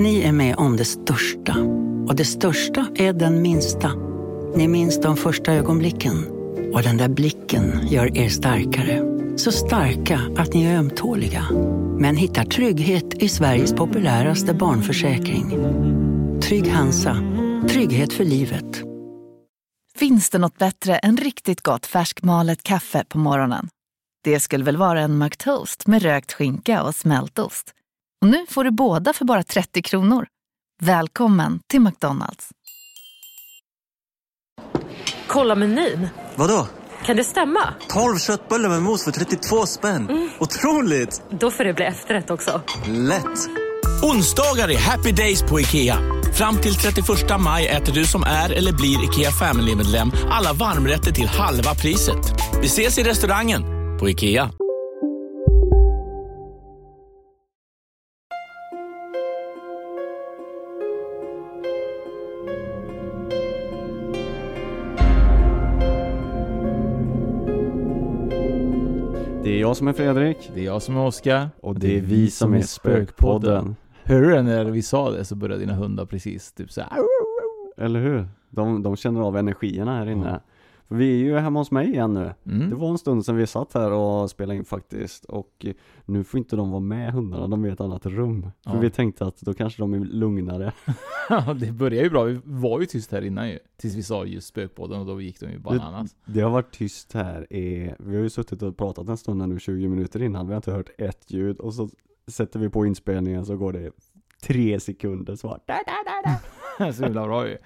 Ni är med om det största. Och det största är den minsta. Ni minns de första ögonblicken. Och den där blicken gör er starkare. Så starka att ni är ömtåliga. Men hittar trygghet i Sveriges populäraste barnförsäkring. Trygg Hansa. Trygghet för livet. Finns det något bättre än riktigt gott färskmalet kaffe på morgonen? Det skulle väl vara en McToast med rökt skinka och smältost. Och nu får du båda för bara 30 kronor. Välkommen till McDonalds. Kolla menyn. Vadå? Kan det stämma? 12 köttbullar med mos för 32 spänn. Mm. Otroligt! Då får det bli efterrätt också. Lätt! Onsdagar är happy days på IKEA. Fram till 31 maj äter du som är eller blir IKEA Family-medlem alla varmrätter till halva priset. Vi ses i restaurangen på IKEA. Jag som är Fredrik. Det är jag som är Oskar. Och det är vi som är Spökpodden. Hörde du när vi sa det så började dina hundar precis typ så här. Eller hur? De, de känner av energierna här inne. Mm. För vi är ju hemma hos mig igen nu. Mm. Det var en stund sedan vi satt här och spelade in faktiskt. Och nu får inte de vara med hundarna, de är i ett annat rum. Ja. För vi tänkte att då kanske de är lugnare. Det började ju bra. Vi var ju tyst här innan ju. Tills vi sa just spökpodden och då gick de ju bananas. Det, det har varit tyst här i, vi har ju suttit och pratat en stund nu, 20 minuter innan. Vi har inte hört ett ljud. Och så sätter vi på inspelningen så går det tre sekunder så Så himla bra ju.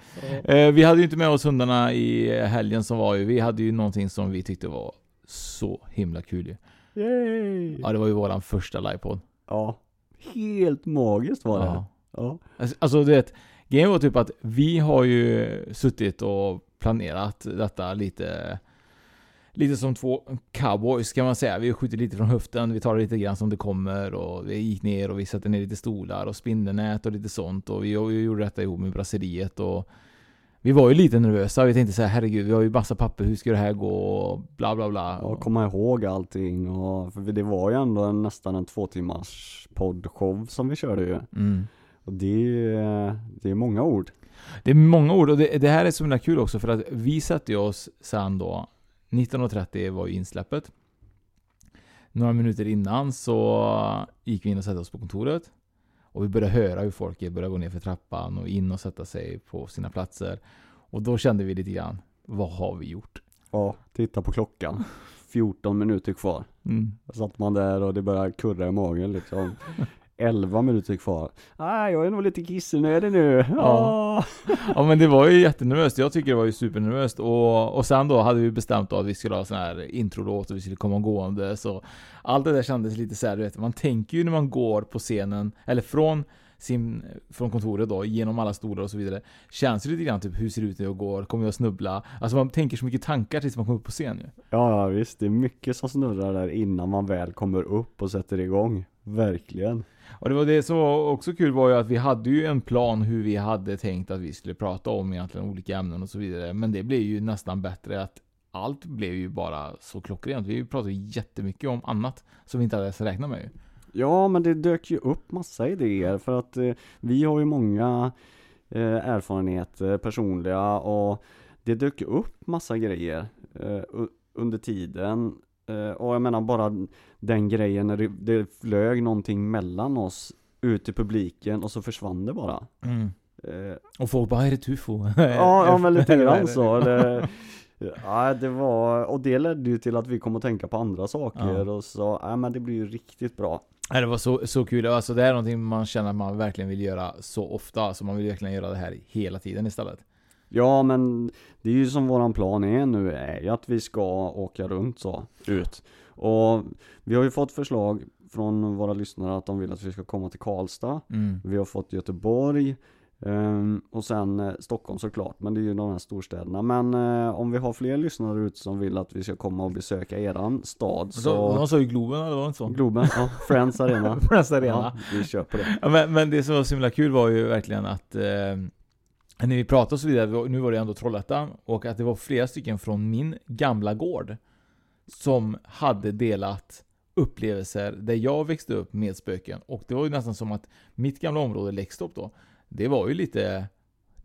Eh, vi hade ju inte med oss hundarna i helgen som var ju. Vi hade ju någonting som vi tyckte var så himla kul ju. Yay! Ja, det var ju våran första livepodd. Ja. Helt magiskt var det. Ja. ja. Alltså, alltså du vet, grejen var typ att vi har ju suttit och planerat detta lite lite som två cowboys kan man säga. Vi skjuter lite från höften, vi tar det lite grann som det kommer och vi gick ner och vi satte ner lite stolar och spindelnät och lite sånt och vi, vi gjorde detta ihop med braseriet och vi var ju lite nervösa, vi tänkte så här, herregud, vi har ju massa papper, hur ska det här gå? Bla bla bla. Ja, komma ihåg allting och, för det var ju ändå en, nästan en två timmars poddshow som vi körde ju. Mm. Och det, det är många ord. Det är många ord och det, det här är så himla kul också för att vi satte oss sen då 19.30 var ju insläppet. Några minuter innan så gick vi in och satte oss på kontoret. Och vi började höra hur folk började gå ner för trappan och in och sätta sig på sina platser. Och då kände vi lite grann, vad har vi gjort? Ja, titta på klockan. 14 minuter kvar. Mm. Satt man där och det började kurra i magen liksom. 11 minuter kvar. Ah, jag är nog lite kissnödig nu. Ja. ja men det var ju jättenervöst. Jag tycker det var ju supernervöst. Och, och sen då hade vi bestämt då att vi skulle ha sån här introlåt och vi skulle komma gående. Så allt det där kändes lite så här, du vet, man tänker ju när man går på scenen, eller från sin, från kontoret då, genom alla stolar och så vidare. Känns det lite grann typ, hur ser det ut när jag går? Kommer jag snubbla? Alltså man tänker så mycket tankar tills man kommer upp på scen ju. Ja, ja visst. Det är mycket som snurrar där innan man väl kommer upp och sätter igång. Verkligen. Och det var det som var också kul var ju att vi hade ju en plan hur vi hade tänkt att vi skulle prata om egentligen olika ämnen och så vidare. Men det blev ju nästan bättre att allt blev ju bara så klockrent. Vi pratade jättemycket om annat som vi inte hade räknat med. Ja, men det dök ju upp massa idéer för att eh, vi har ju många eh, erfarenheter personliga och det dök upp massa grejer eh, under tiden Eh, och jag menar bara den grejen när det, det flög någonting mellan oss ut i publiken och så försvann det bara. Mm. Uh, och folk bara, är det tufo? ja, ja men lite grann så. Det, ja, det var, och det ledde ju till att vi kom att tänka på andra saker ja. och så, ja men det blir ju riktigt bra. Ja, det var så, så kul. Alltså det är någonting man känner att man verkligen vill göra så ofta, så man vill verkligen göra det här hela tiden istället. Ja men det är ju som våran plan är nu är ju att vi ska åka runt så, ut. Och vi har ju fått förslag från våra lyssnare att de vill att vi ska komma till Karlstad. Mm. Vi har fått Göteborg. Um, och sen eh, Stockholm såklart, men det är ju de här storstäderna. Men eh, om vi har fler lyssnare ute som vill att vi ska komma och besöka eran stad så... De sa ju Globen eller var det inte så? Globen, ja. Friends Arena. Friends Arena. Ja, vi kör på det. Ja, men, men det som var så himla kul var ju verkligen att eh, när vi pratade och så vidare, nu var det ändå Trollhättan, och att det var flera stycken från min gamla gård som hade delat upplevelser där jag växte upp med spöken. Och det var ju nästan som att mitt gamla område Läxtorp då, det var ju lite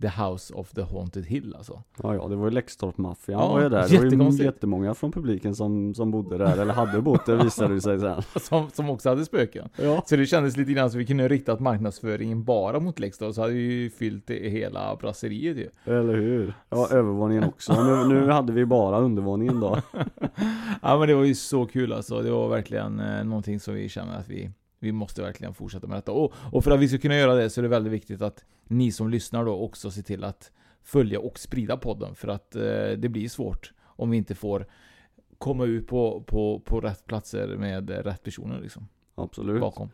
The House of the Haunted Hill alltså. Ja, ja, det var ju Läxtorp-maffian Ja, var ju där. Det var ju jättemånga från publiken som, som bodde där, eller hade bott där visade det sig sen. Som, som också hade spöken. Ja, Så det kändes lite grann som vi kunde riktat marknadsföringen bara mot Läxtorp så hade vi ju fyllt det hela brasseriet ju. eller hur? Ja, övervåningen också. Nu, nu hade vi bara undervåningen då. Ja men det var ju så kul alltså. Det var verkligen eh, någonting som vi känner att vi, vi måste verkligen fortsätta med detta. Och, och för att vi ska kunna göra det så är det väldigt viktigt att ni som lyssnar då också ser till att följa och sprida podden. För att eh, det blir svårt om vi inte får komma ut på, på, på rätt platser med rätt personer liksom. Absolut. Bakom.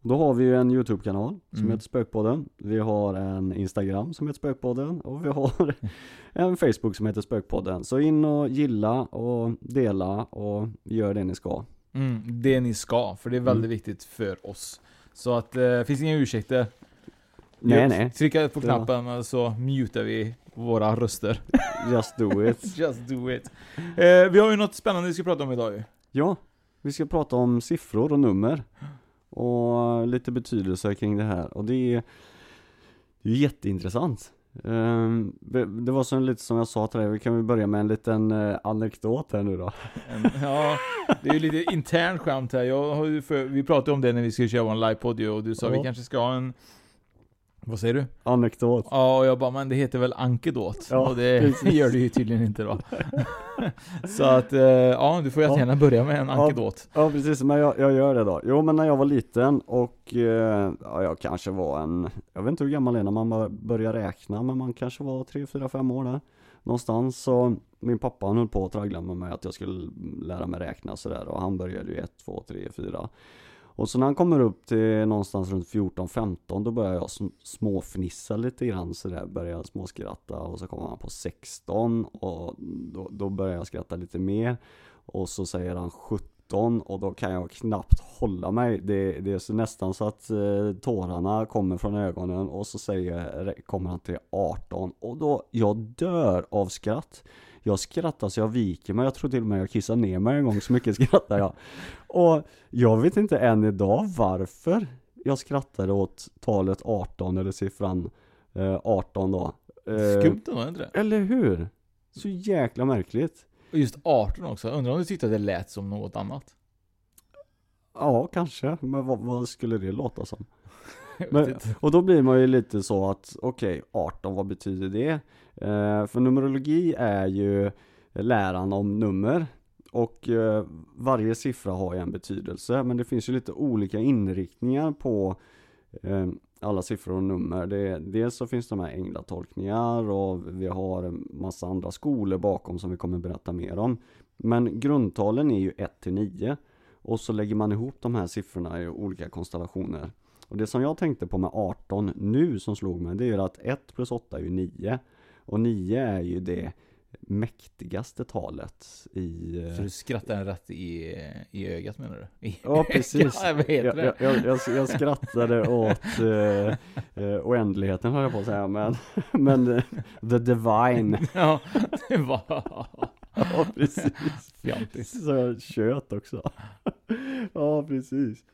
Då har vi ju en YouTube-kanal som Mm. heter Spökpodden. Vi har en Instagram som heter Spökpodden och vi har en Facebook som heter Spökpodden. Så in och gilla och dela och gör det ni ska. Mm, det ni ska, för det är väldigt Mm. viktigt för oss. Så att det eh, finns inga ursäkter. Nej, nej. Trycka på Det- knappen så mutar vi våra röster. Just do it. Just do it. Eh, vi har ju något spännande vi ska prata om idag ju. Ja, vi ska prata om siffror och nummer. Och lite betydelse kring det här. Och det är, det är jätteintressant. Ehm, det var så lite som jag sa till dig, vi kan väl börja med en liten eh, anekdot här nu då. Ja, det är ju lite intern skämt här. Jag har ju för, vi pratade om det när vi skulle köra en livepodd och du sa Ja. vi kanske ska ha en vad säger du? Anekdot. Ja, och jag bara, men det heter väl ankedot? Ja, och det precis. gör det ju tydligen inte då. så att, eh, ja, du får Ja. jättegärna börja med en Ja. ankedot. Ja precis, men jag, jag gör det då. Jo men när jag var liten och eh, ja, jag kanske var en, jag vet inte hur gammal jag är när man bör- börjar räkna, men man kanske var 3, 4, 5 år där. Någonstans så, min pappa han höll på att traggla med mig att jag skulle lära mig räkna sådär och han började ju 1, 2, 3, 4. Och så när han kommer upp till någonstans runt 14-15 då börjar jag småfnissa lite grann sådär, börjar småskratta och så kommer han på 16 och då, då börjar jag skratta lite mer. Och så säger han 17 och då kan jag knappt hålla mig. Det, det är så nästan så att eh, tårarna kommer från ögonen och så säger, kommer han till 18 och då, jag dör av skratt. Jag skrattar så jag viker mig, jag tror till och med jag kissar ner mig en gång, så mycket skrattar jag. Och jag vet inte än idag varför jag skrattade åt talet 18 eller siffran eh, 18 då. Eh, Skumt är inte det? Eller hur? Så jäkla märkligt. Och just 18 också. Undrar om du tyckte att det lät som något annat? Ja, kanske. Men vad, vad skulle det låta som? Men, och då blir man ju lite så att, okej, 18, vad betyder det? Eh, för numerologi är ju läran om nummer. Och eh, varje siffra har ju en betydelse, men det finns ju lite olika inriktningar på eh, alla siffror och nummer. Det, dels så finns de här änglatolkningar och vi har en massa andra skolor bakom som vi kommer berätta mer om. Men grundtalen är ju 1 till 9 och så lägger man ihop de här siffrorna i olika konstellationer. Och det som jag tänkte på med 18 nu som slog mig, det är ju att 1 plus 8 är ju 9. Och 9 är ju det mäktigaste talet i... eh, Så du skrattar rätt i, i ögat menar du? I Ja precis. ja, vad heter jag, det? jag, jag, jag, jag skrattade åt eh, eh, oändligheten höll jag på att säga, men, men eh, the divine. Ja, det var Ja precis. fjantigt. Så jag tjöt också. ja, precis.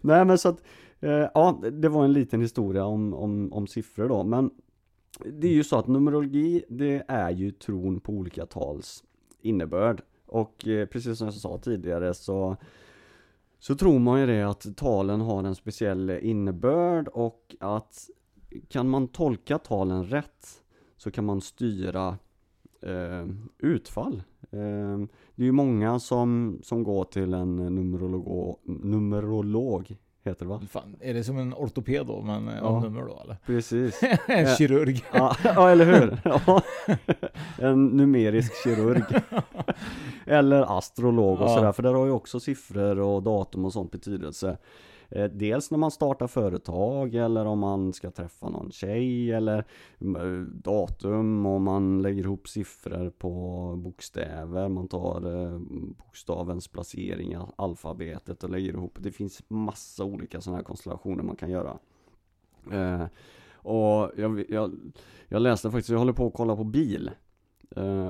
Nej men så att, eh, ja det var en liten historia om, om, om siffror då, men det är ju så att numerologi, det är ju tron på olika tals innebörd. Och eh, precis som jag sa tidigare så så tror man ju det att talen har en speciell innebörd och att kan man tolka talen rätt så kan man styra eh, utfall. Eh, det är ju många som, som går till en numerolog, numerolog heter det va? Fan, är det som en ortoped då, men ja. Ja. av nummer då eller? Precis. en Eh, kirurg. Ja, ja eller hur? Ja. En numerisk kirurg. Eller astrolog och sådär, för där har ju också siffror och datum och sånt betydelse. Eh, dels när man startar företag eller om man ska träffa någon tjej eller mm, eh, datum och man lägger ihop siffror på bokstäver. Man tar eh, bokstavens placering i alfabetet och lägger ihop. Det finns massa olika sådana här konstellationer man kan göra. Och jag, jag, jag läste faktiskt, jag håller på att kolla på bil.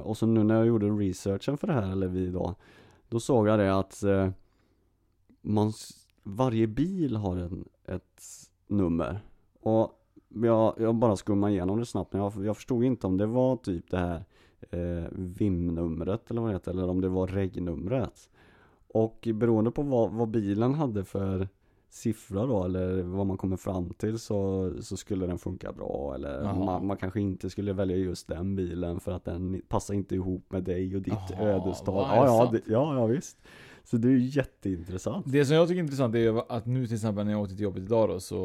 Och så nu när jag gjorde researchen för det här, eller vi då, då såg jag det att man, varje bil har en, ett nummer. Och jag, jag bara skummade igenom det snabbt men jag, jag förstod inte om det var typ det här eh, VIM-numret eller vad det heter eller om det var regnumret. Och beroende på vad, vad bilen hade för siffra då eller vad man kommer fram till så, så skulle den funka bra eller man, man kanske inte skulle välja just den bilen för att den passar inte ihop med dig och ditt Jaha, ödestal. Ja, ja, det, ja, ja visst. Så det är ju jätteintressant. Det som jag tycker är intressant är att nu till exempel när jag åkte till jobbet idag då så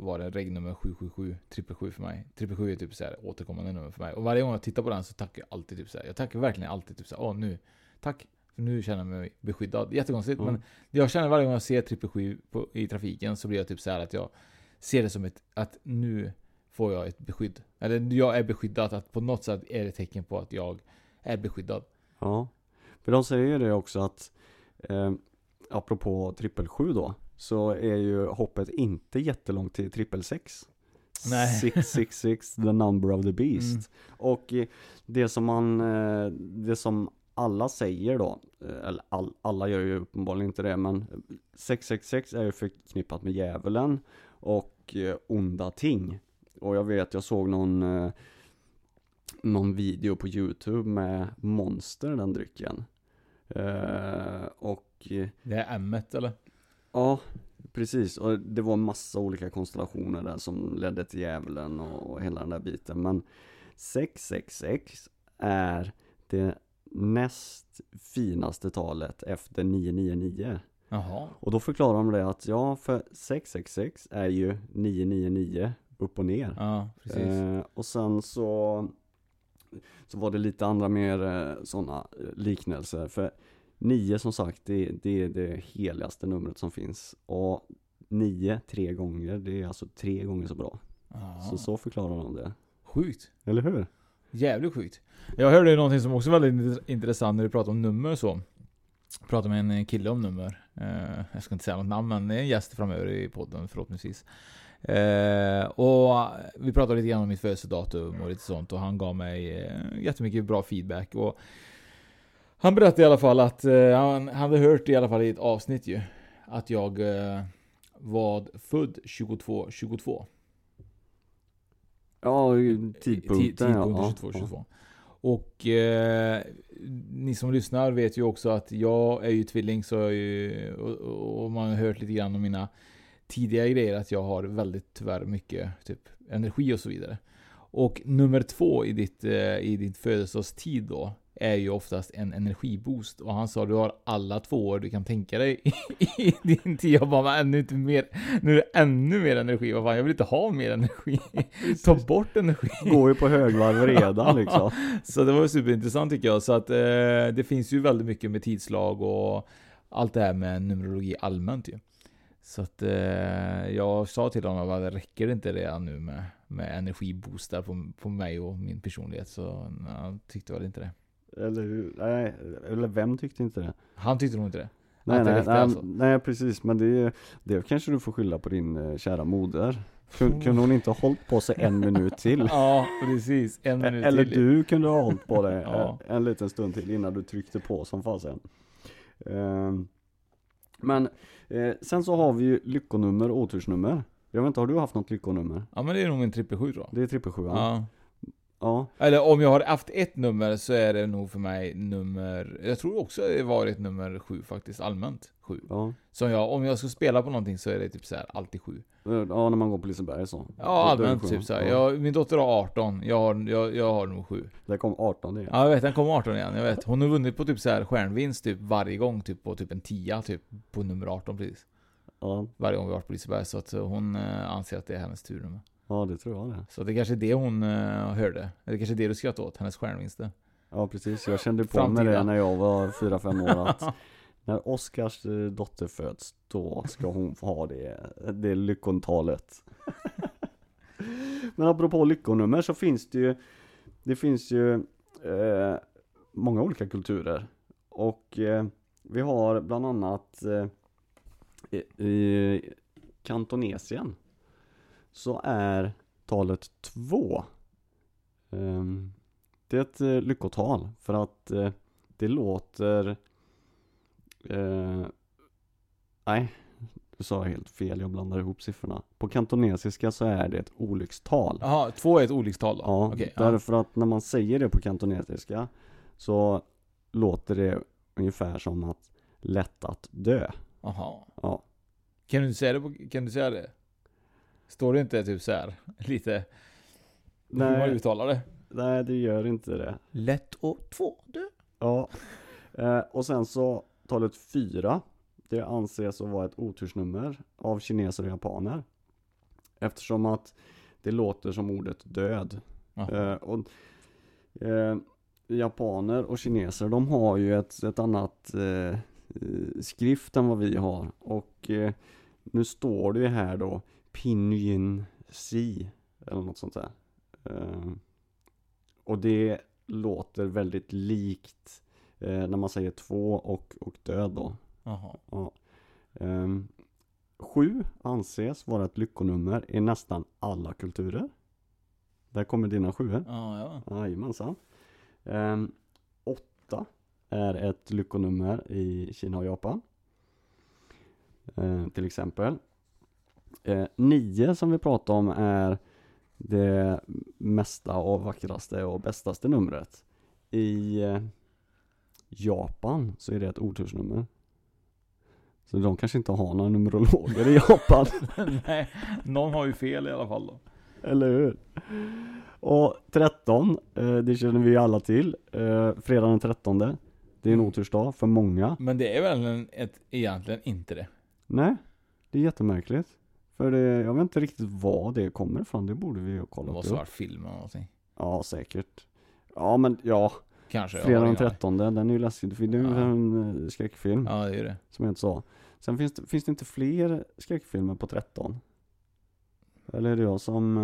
var det regnummer 777 777 för mig. 777 är typ så här återkommande nummer för mig. Och varje gång jag tittar på den så tackar jag alltid typ så här. Jag tackar verkligen alltid typ så här. Åh nu, tack. För nu känner jag mig beskyddad. Jättekonstigt Mm. men jag känner varje gång jag ser 777 på, i trafiken så blir jag typ så här att jag ser det som ett, att nu får jag ett beskydd. Eller jag är beskyddad, att på något sätt är det tecken på att jag är beskyddad. Ja, för de säger ju det också att eh, apropå trippel 7 då så är ju hoppet inte jättelångt till trippel 6. Nej. 666 the number of the beast. Mm. Och eh, det som man, eh, det som alla säger då, eh, eller all, alla gör ju uppenbarligen inte det men 666 är ju förknippat med djävulen och onda ting. Och jag vet, jag såg någon någon video på youtube med Monster, den drycken. Eh, och eh, Det är M eller? ja, precis. Och det var massa olika konstellationer där som ledde till djävulen och, och hela den där biten. Men 666 är det näst finaste talet efter 999. Jaha. Och då förklarar de det att ja, för 666 är ju 999 upp och ner. Ja, precis. Eh, och sen så Så var det lite andra mer eh, sådana liknelser för 9 som sagt det, det är det heligaste numret som finns och 9 tre gånger det är alltså tre gånger så bra Ja. Så så förklarar de det Sjukt. Eller hur? Jävligt sjukt. Jag hörde någonting som också var väldigt intressant när du pratade om nummer och så. Jag pratade med en kille om nummer. Eh, jag ska inte säga något namn men det är en gäst framöver i podden förhoppningsvis. Eh, och vi pratade lite grann om mitt födelsedatum och lite sånt och han gav mig eh, jättemycket bra feedback. Och han berättade i alla fall att eh, han hade hört i alla fall i ett avsnitt ju. Att jag eh, var född 22-22. Ja, Ti- tidpunkten ja. tidpunkten 22, 22. Och eh, ni som lyssnar vet ju också att jag är ju tvilling så ju, och, och man har hört lite grann om mina tidiga grejer att jag har väldigt tyvärr mycket typ energi och så vidare. Och nummer två i ditt, eh, i ditt födelsedagstid då är ju oftast en energiboost. Och han sa du har alla tvåor du kan tänka dig i, din tid. Jag bara, ännu inte mer. Nu är det ännu mer energi. Vad fan, jag vill inte ha mer energi. Ta bort energi. Går ju på högvarv redan liksom Så det var superintressant tycker jag. Så att eh, det finns ju väldigt mycket med tidslag och allt det här med numerologi allmänt ju. Så att eh, jag sa till honom att räcker det inte redan nu med, med energiboostar på, på mig och min personlighet så han tyckte väl inte det. Eller hur? Nej, eller vem tyckte inte det? Han tyckte nog inte det. Nej, nej, nej, alltså. nej precis, men det, det kanske du får skylla på din eh, kära moder. Kun, kunde hon inte ha hållit på sig en minut till? Ja, precis. En minut Eller till. du kunde ha hållit på det Ja. en, en liten stund till innan du tryckte på som fasen. Ehm, men eh, sen så har vi ju lyckonummer och otursnummer. Jag vet inte, har du haft något lyckonummer? Ja men det är nog en trippel sju tror jag. Det är trippel sju, ja. Ja. Eller om jag har haft ett nummer så är det nog för mig nummer... Jag tror också det varit nummer sju faktiskt, allmänt. Sju. Ja. Som jag, om jag ska spela på någonting så är det typ så här alltid sju. ja, när man går på Liseberg så. Ja, allmänt typ så här. Ja. Jag, Min dotter har 18, jag har, jag, jag har nog sju. Där kom 18 igen. Ja jag vet, den kom 18 igen, jag vet. Hon har vunnit på typ så här stjärnvinst typ varje gång, typ på typ en 10 typ på nummer 18 precis. Ja, Varje gång vi varit på Liseberg, så att hon eh, anser att det är hennes turnummer. Ja, det tror jag det. Så det kanske är det hon eh, hörde. Eller kanske är det du skrattade åt, hennes stjärnvinster. Ja precis, jag kände på mig det när jag var 4-5 år att när Oskars eh, dotter föds, då ska hon få ha det, det lyckontalet. Men apropå lyckonummer så finns det ju, det finns ju eh, många olika kulturer. Och eh, vi har bland annat eh, i, i Kantonesien så är talet 2 ehm, det är ett eh, lyckotal för att eh, det låter eh, Nej, du sa helt fel, jag blandar ihop siffrorna. På kantonesiska så är det ett olyckstal. Jaha, två är ett olyckstal då? Ja, ja. därför att när man säger det på kantonesiska så låter det ungefär som att lätt att dö. Jaha. Ja. Kan du säga det på, kan du säga det? Står det inte typ så här lite hur man Nej, uttalar det? nej, det gör inte det. Lätt och två dö. Ja. Eh, och sen så talet fyra. Det anses att vara ett otursnummer av kineser och japaner. Eftersom att det låter som ordet död. Eh, och, eh, japaner och kineser de har ju ett, ett annat eh, skrift än vad vi har. Och eh, nu står det ju här då Pinyin Si eller något sånt där. Eh, och det låter väldigt likt eh, när man säger två och, och död då. Jaha. Ja. Ehm, sju anses vara ett lyckonummer i nästan alla kulturer. Där kommer dina sjuor. Ja, ja. Jajamensan. Ehm, åtta är ett lyckonummer i Kina och Japan. Ehm, till exempel. Ehm, nio som vi pratade om är det mesta och vackraste och bästaste numret. I eh, Japan så är det ett otursnummer. Så de kanske inte har några numerologer i Japan. Nej, någon har ju fel i alla fall då. Eller hur? Och 13, eh, det känner vi ju alla till. Eh, fredag den 13. Det är en otursdag för många. Men det är väl en, ett, egentligen inte det? Nej, det är jättemärkligt. För det, jag vet inte riktigt var det kommer ifrån. Det borde vi ju Det kolla upp. ha varit film eller någonting. Ja, säkert. Ja, men ja. Kanske. Fredag den ingen aning. 13, den är ju läskig. Det är ju Ja. en eh, skräckfilm. Ja, det är det. Som jag inte sa. Sen finns det, finns det inte fler skräckfilmer på 13? Eller är det jag som...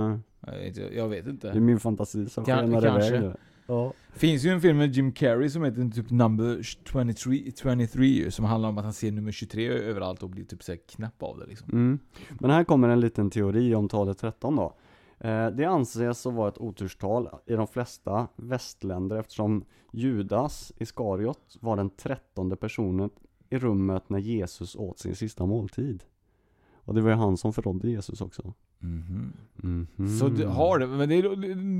eh, Jag vet, inte- Det är min fantasi som skenar kanske. iväg nu. Ja. Finns ju en film med Jim Carrey som heter typ Number 23, 23 ju, som handlar om att han ser nummer 23 överallt och blir typ såhär knäpp av det liksom. Mm. Men här kommer en liten teori om talet 13 då. Eh, det anses att vara ett oturstal i de flesta västländer eftersom Judas Iskariot var den trettonde personen i rummet när Jesus åt sin sista måltid. Och det var ju han som förrådde Jesus också. Mhm. Så du har det, men det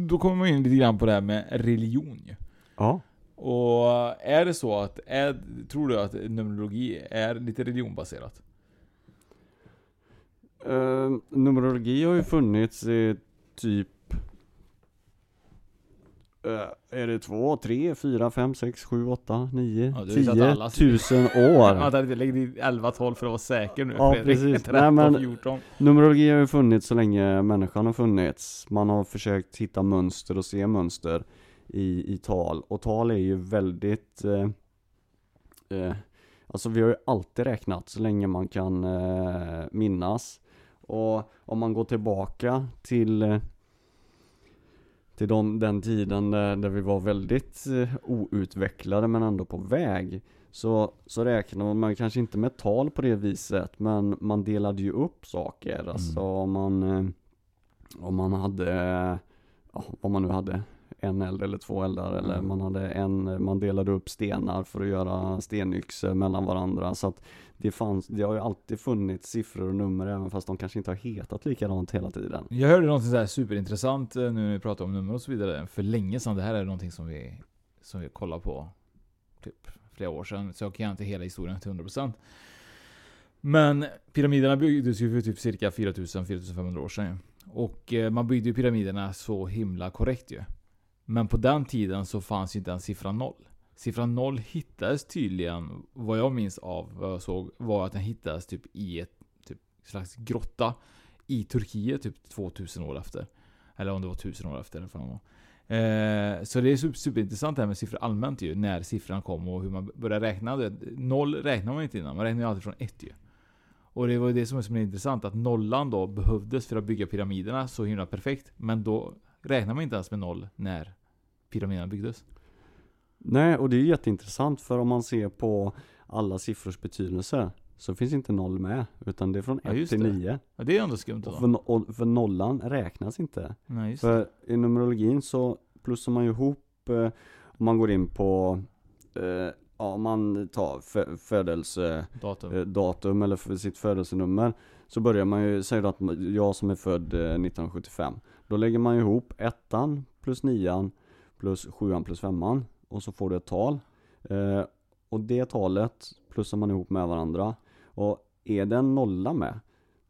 då kommer man in lite grann på det här med religion ju. Ja. Och är det så att, är, tror du att numerologi är lite religionbaserat? Eh, numerologi har ju funnits i typ är det två, tre, fyra, fem, sex, sju, åtta, nio, Ja, tio alla. tusen år? Vänta lite, lägg dit 11-12 för att vara säker nu Ja, Fredrik. precis. 13, Nej, men- 14. Numerologi har ju funnits så länge människan har funnits. Man har försökt hitta mönster och se mönster i, i tal. Och tal är ju väldigt eh, eh, Alltså vi har ju alltid räknat så länge man kan eh, minnas. Och om man går tillbaka till eh, till de, den tiden där, där vi var väldigt eh, outvecklade men ändå på väg så, så räknar man kanske inte med tal på det viset men man delade ju upp saker. Alltså om man, eh, om man hade, ja, vad man nu hade, en eld eller två eldar eller Mm. man hade en, man delade upp stenar för att göra stenyxor mellan varandra. Så att det fanns, det har ju alltid funnits siffror och nummer även fast de kanske inte har hetat likadant hela tiden. Jag hörde någonting så här superintressant eh, nu när vi pratar om nummer och så vidare. För länge sedan. Det här är någonting som vi, som vi kollar på typ flera år sedan. Så jag kan inte hela historien till 100%. Men pyramiderna byggdes ju för typ cirka 4000-4500 år sedan. Och eh, man byggde ju pyramiderna så himla korrekt ju. Men på den tiden så fanns ju inte ens siffran noll. Siffran 0 hittades tydligen, vad jag minns av vad jag såg, var att den hittades typ i ett typ, slags grotta i Turkiet typ 2000 år efter. Eller om det var 1000 år efter. Eller vad var. Eh, så det är super, superintressant det här med siffror allmänt ju. När siffran kom och hur man börjar räkna. Det. Noll räknar man inte innan. Man räknar ju alltid från ett ju. Och det var ju det som är så intressant. Att nollan då behövdes för att bygga pyramiderna så himla perfekt. Men då räknar man inte ens med noll när pyramiderna byggdes. Nej, och det är jätteintressant för om man ser på alla siffrors betydelse så finns inte noll med, utan det är från Ja, 1 just till det. 9. Ja, det är ändå skumt Och för, och för nollan räknas inte. Nej, just det. För i numerologin så plussar man ju ihop, eh, om man går in på eh, ja, man tar fö- födelsedatum Datum. datum eller för sitt födelsenummer Så börjar man ju, säg då att jag som är född eh, 1975 Då lägger man ihop ettan plus nian plus sjuan plus femman och så får du ett tal eh, Och det talet plussar man ihop med varandra Och är det en nolla med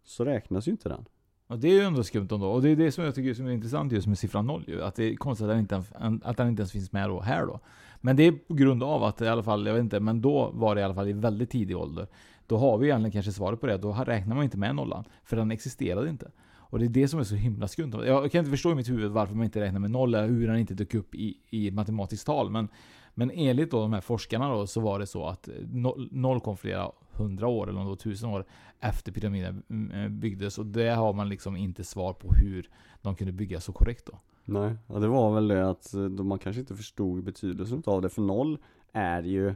så räknas ju inte den Och det är ju ändå skumt ändå. Och det är det som jag tycker som är intressant just med siffran 0 ju. Att det är konstigt att den inte, att den inte ens finns med då, här då. Men det är på grund av att i alla fall, jag vet inte, men då var det i alla fall i väldigt tidig ålder. Då har vi egentligen kanske svaret på det. Då räknar man inte med nollan. För den existerade inte. Och det är det som är så himla skumt. Jag kan inte förstå i mitt huvud varför man inte räknar med noll, eller hur den inte dök upp i, i matematiskt tal. Men, men enligt då de här forskarna då, så var det så att noll, noll kom flera hundra år, eller om det var tusen år, efter pyramiden mm, eh, byggdes. Och det har man liksom inte svar på hur de kunde bygga så korrekt då. Nej, ja, det var väl det att eh, då man kanske inte förstod betydelsen av det för noll är ju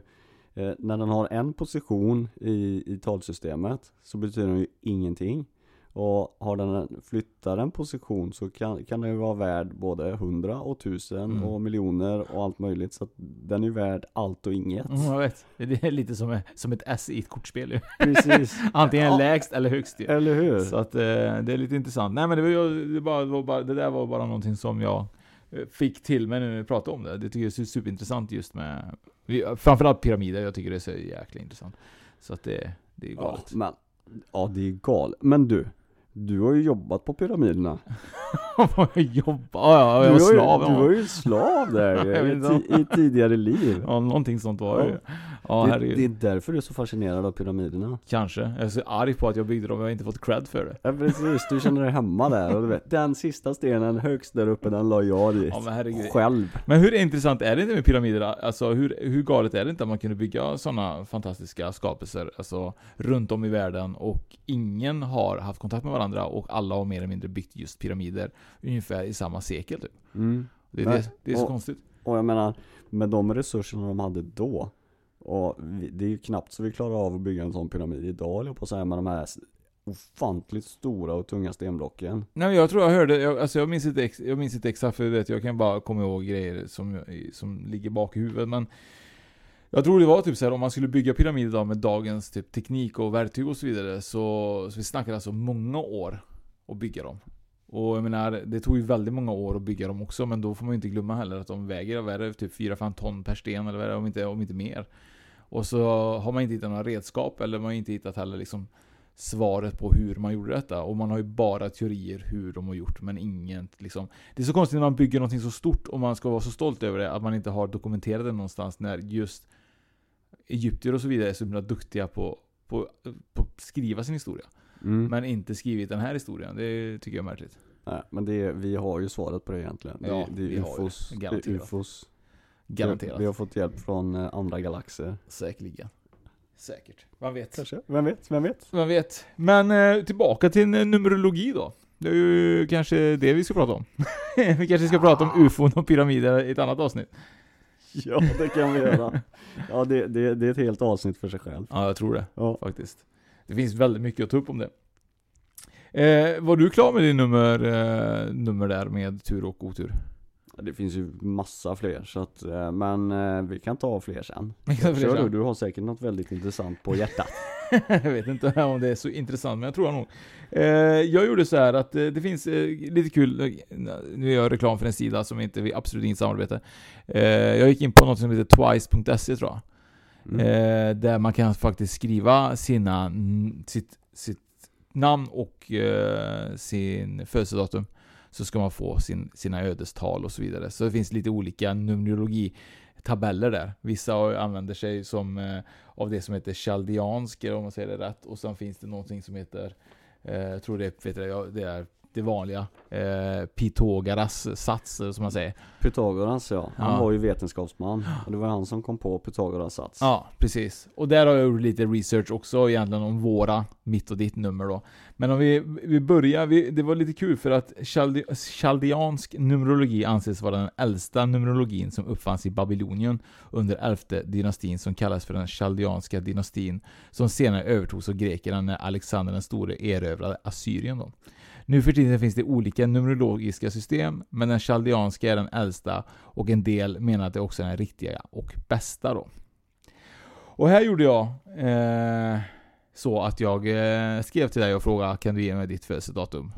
eh, när den har en position i, i talsystemet så betyder den ju ingenting och har den flyttar en position så kan, kan den ju vara värd både hundra och tusen Mm. och miljoner och allt möjligt så att den är ju värd allt och inget Mm, jag vet. Det är lite som, som ett S i ett kortspel ju. Precis, Antingen Ja. lägst eller högst ju. eller hur? Så att eh, det är lite intressant. Nej men det, var, det, bara, det, var bara, det där var bara någonting som jag eh, fick till mig när vi pratade om det. Det tycker jag är superintressant just med Framförallt pyramider, jag tycker det är så jäkla intressant. Så att det, det är ja, galet. men, ja det är galet, men du Du har ju jobbat på pyramiderna jobbar, ja, jag var slav. Du ja. var ju slav där i, i tidigare liv Ja, någonting sånt var det ju. Ja, det, herregud. det är därför du är så fascinerad av pyramiderna Kanske. Jag är så arg på att jag byggde dem och jag har inte fått cred för det. Ja precis, du känner dig hemma där och du vet Den sista stenen högst där uppe den la jag dit Ja men herregud. Själv Men hur intressant är det inte med pyramider? Alltså hur, hur galet är det inte att man kunde bygga sådana fantastiska skapelser alltså, runt om i världen och ingen har haft kontakt med varandra och alla har mer eller mindre byggt just pyramider ungefär i samma sekel typ. mm. Det det, det är så och- konstigt. Och jag menar Med de resurserna de hade då och det är ju knappt så vi klarar av att bygga en sån pyramid idag eller på säga med de här ofantligt stora och tunga stenblocken Nej men jag tror jag hörde, jag, alltså jag minns inte, ex, jag minns inte exakt för vet, jag kan bara komma ihåg grejer som, som ligger bak i huvudet men Jag tror det var typ så här om man skulle bygga pyramider idag med dagens typ teknik och verktyg och så vidare så, så vi snackar alltså många år att bygga dem. Och jag menar, det tog ju väldigt många år att bygga dem också men då får man ju inte glömma heller att de väger, vad är det, typ 4-5 ton per sten eller vad är det, om inte, om inte mer. Och så har man inte hittat några redskap eller man har inte hittat heller liksom svaret på hur man gjorde detta. Och man har ju bara teorier hur de har gjort, men inget liksom. Det är så konstigt när man bygger någonting så stort och man ska vara så stolt över det, att man inte har dokumenterat det någonstans när just Egyptier och så vidare är så himla duktiga på, på, på att skriva sin historia. mm. Men inte skrivit den här historien. Det tycker jag är märkligt. Nej, men det, är- vi har ju svaret på det egentligen Ja, Det, det vi är har ufos det. Det är ufos Garanterat. Vi, har fått hjälp från eh, andra galaxer Säkerligen. Säkert. Man vet. Kanske, vem vet, vem vet? Man vet. Men eh, tillbaka till numerologi då. Det är ju kanske det vi ska prata om. vi kanske ska prata om ufon och pyramider i ett annat avsnitt. Ja det kan vi göra Ja det, det, det är ett helt avsnitt för sig själv Ja, jag tror det Ja, faktiskt. Det finns väldigt mycket att ta upp om det. Eh, var du klar med din nummer, eh, nummer där med tur och otur? Det finns ju massa fler så att, eh, men eh, vi kan ta fler sen Kör sen. du, du har säkert något väldigt intressant på hjärtat jag vet inte om det är så intressant, men jag tror nog. Eh, jag gjorde så här att det finns lite kul, nu gör jag reklam för en sida som inte, vi absolut inget samarbete. Eh, jag gick in på något som heter twice.se tror jag. mm. Där man kan faktiskt skriva sina, sitt, sitt namn och sin födelsedatum. Så ska man få sin, sina ödestal och så vidare. Så det finns lite olika numerologitabeller där. Vissa använder sig som eh, av det som heter chaldeansk, om man säger det rätt. Och sen finns det någonting som heter, eh, jag tror det, vet jag, det är det vanliga, eh, Pythagoras sats, eh, som man säger. Pythagoras ja, han Ja. var ju vetenskapsman och det var han som kom på Pythagoras sats Ja, precis. Och där har jag gjort lite research också egentligen om våra, mitt och ditt nummer då. Men om vi, vi börjar, vi, det var lite kul för att chalde, chaldeansk numerologi anses vara den äldsta numerologin som uppfanns i Babylonien under elfte dynastin som kallas för den chaldeanska dynastin som senare övertogs av grekerna när Alexander den store erövrade Assyrien då. Nu för tiden finns det olika numerologiska system, men den chaldeanska är den äldsta och en del menar att det också är den riktiga och bästa då. Och här gjorde jag eh, så att jag eh, skrev till dig och frågade kan du ge mig ditt födelsedatum?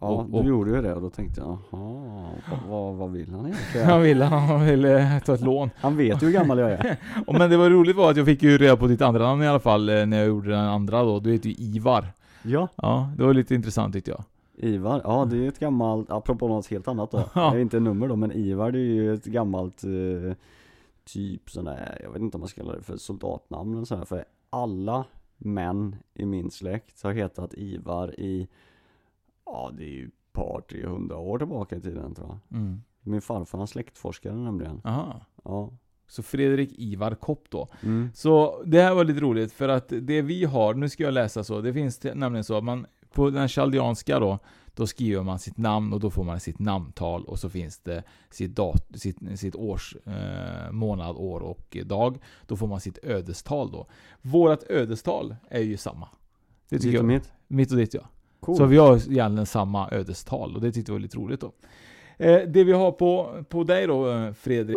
Ja, Och- och- du gjorde ju det och då tänkte jag, jaha, vad, vad vill han egentligen? Han ville, han ville ta ett lån. Han vet ju hur gammal jag är. Och men det var roligt var att jag fick ju reda på ditt andra namn i alla fall eh, när jag gjorde den andra då. Du heter ju Ivar. Ja, Ja, det var lite intressant tyckte jag. Ivar, ja det är ett gammalt, apropå något helt annat då. Ja. Det är inte nummer då, men Ivar det är ju ett gammalt eh, typ sån där, jag vet inte om man ska kalla det för soldatnamn eller sådär, för alla män i min släkt har hetat Ivar i, ja det är ju ett par, 300 år tillbaka i tiden tror jag. Mm. Min farfar han släktforskade nämligen. Aha. Ja. Så Fredrik Ivar Kopp då. Mm. Så det här var lite roligt för att det vi har, nu ska jag läsa så, det finns nämligen så att man på den chaldeanska då, då skriver man sitt namn och då får man sitt namntal och så finns det sitt, dat, sitt, sitt års, eh, månad, år och dag. Då får man sitt ödestal då. Vårat ödestal är ju samma. Det tycker Ditt och mitt. Mitt och ditt ja. Cool. Så vi har egentligen samma ödestal och det tyckte jag var lite roligt då. Eh, det vi har på, på dig då eh, Fredrik.